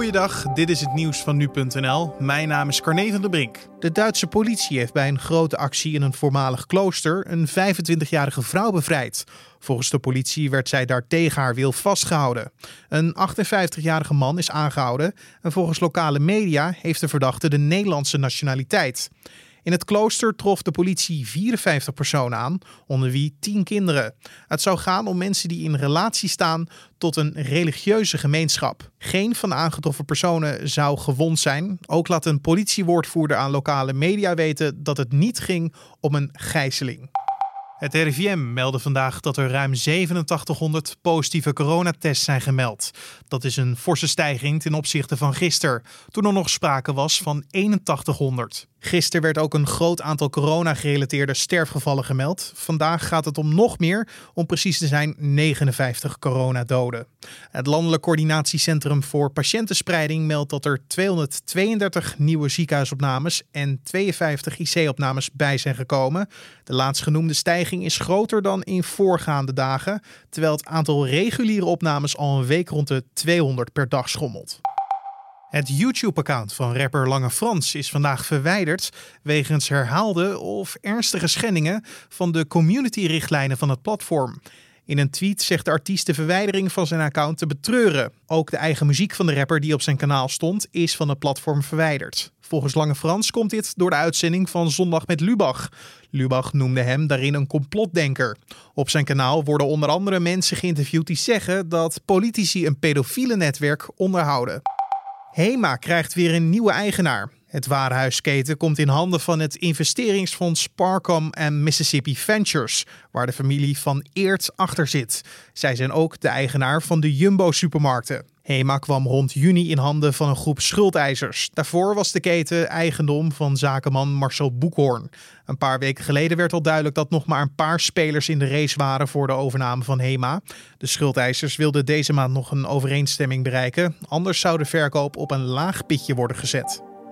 Goeiedag, dit is het nieuws van nu.nl. Mijn naam is Carne van der Brink. De Duitse politie heeft bij een grote actie in een voormalig klooster een 25-jarige vrouw bevrijd. Volgens de politie werd zij daar tegen haar wil vastgehouden. Een 58-jarige man is aangehouden en volgens lokale media heeft de verdachte de Nederlandse nationaliteit. In het klooster trof de politie 54 personen aan, onder wie 10 kinderen. Het zou gaan om mensen die in relatie staan tot een religieuze gemeenschap. Geen van de aangetroffen personen zou gewond zijn. Ook laat een politiewoordvoerder aan lokale media weten dat het niet ging om een gijzeling. Het RIVM meldde vandaag dat er ruim 8700 positieve coronatests zijn gemeld. Dat is een forse stijging ten opzichte van gisteren, toen er nog sprake was van 8100. Gisteren werd ook een groot aantal corona-gerelateerde sterfgevallen gemeld. Vandaag gaat het om nog meer, om precies te zijn 59 coronadoden. Het Landelijk Coördinatiecentrum voor Patiëntenspreiding meldt dat er 232 nieuwe ziekenhuisopnames en 52 IC-opnames bij zijn gekomen. De laatstgenoemde stijging is groter dan in voorgaande dagen, terwijl het aantal reguliere opnames al een week rond de 200 per dag schommelt. Het YouTube-account van rapper Lange Frans is vandaag verwijderd wegens herhaalde of ernstige schendingen van de community-richtlijnen van het platform. In een tweet zegt de artiest de verwijdering van zijn account te betreuren. Ook de eigen muziek van de rapper die op zijn kanaal stond, is van het platform verwijderd. Volgens Lange Frans komt dit door de uitzending van Zondag met Lubach. Lubach noemde hem daarin een complotdenker. Op zijn kanaal worden onder andere mensen geïnterviewd die zeggen dat politici een pedofiele netwerk onderhouden. HEMA krijgt weer een nieuwe eigenaar. Het warenhuisketen komt in handen van het investeringsfonds Sparcom en Mississippi Ventures, waar de familie van Eert achter zit. Zij zijn ook de eigenaar van de Jumbo-supermarkten. HEMA kwam rond juni in handen van een groep schuldeisers. Daarvoor was de keten eigendom van zakenman Marcel Boekhoorn. Een paar weken geleden werd al duidelijk dat nog maar een paar spelers in de race waren voor de overname van HEMA. De schuldeisers wilden deze maand nog een overeenstemming bereiken. Anders zou de verkoop op een laag pitje worden gezet.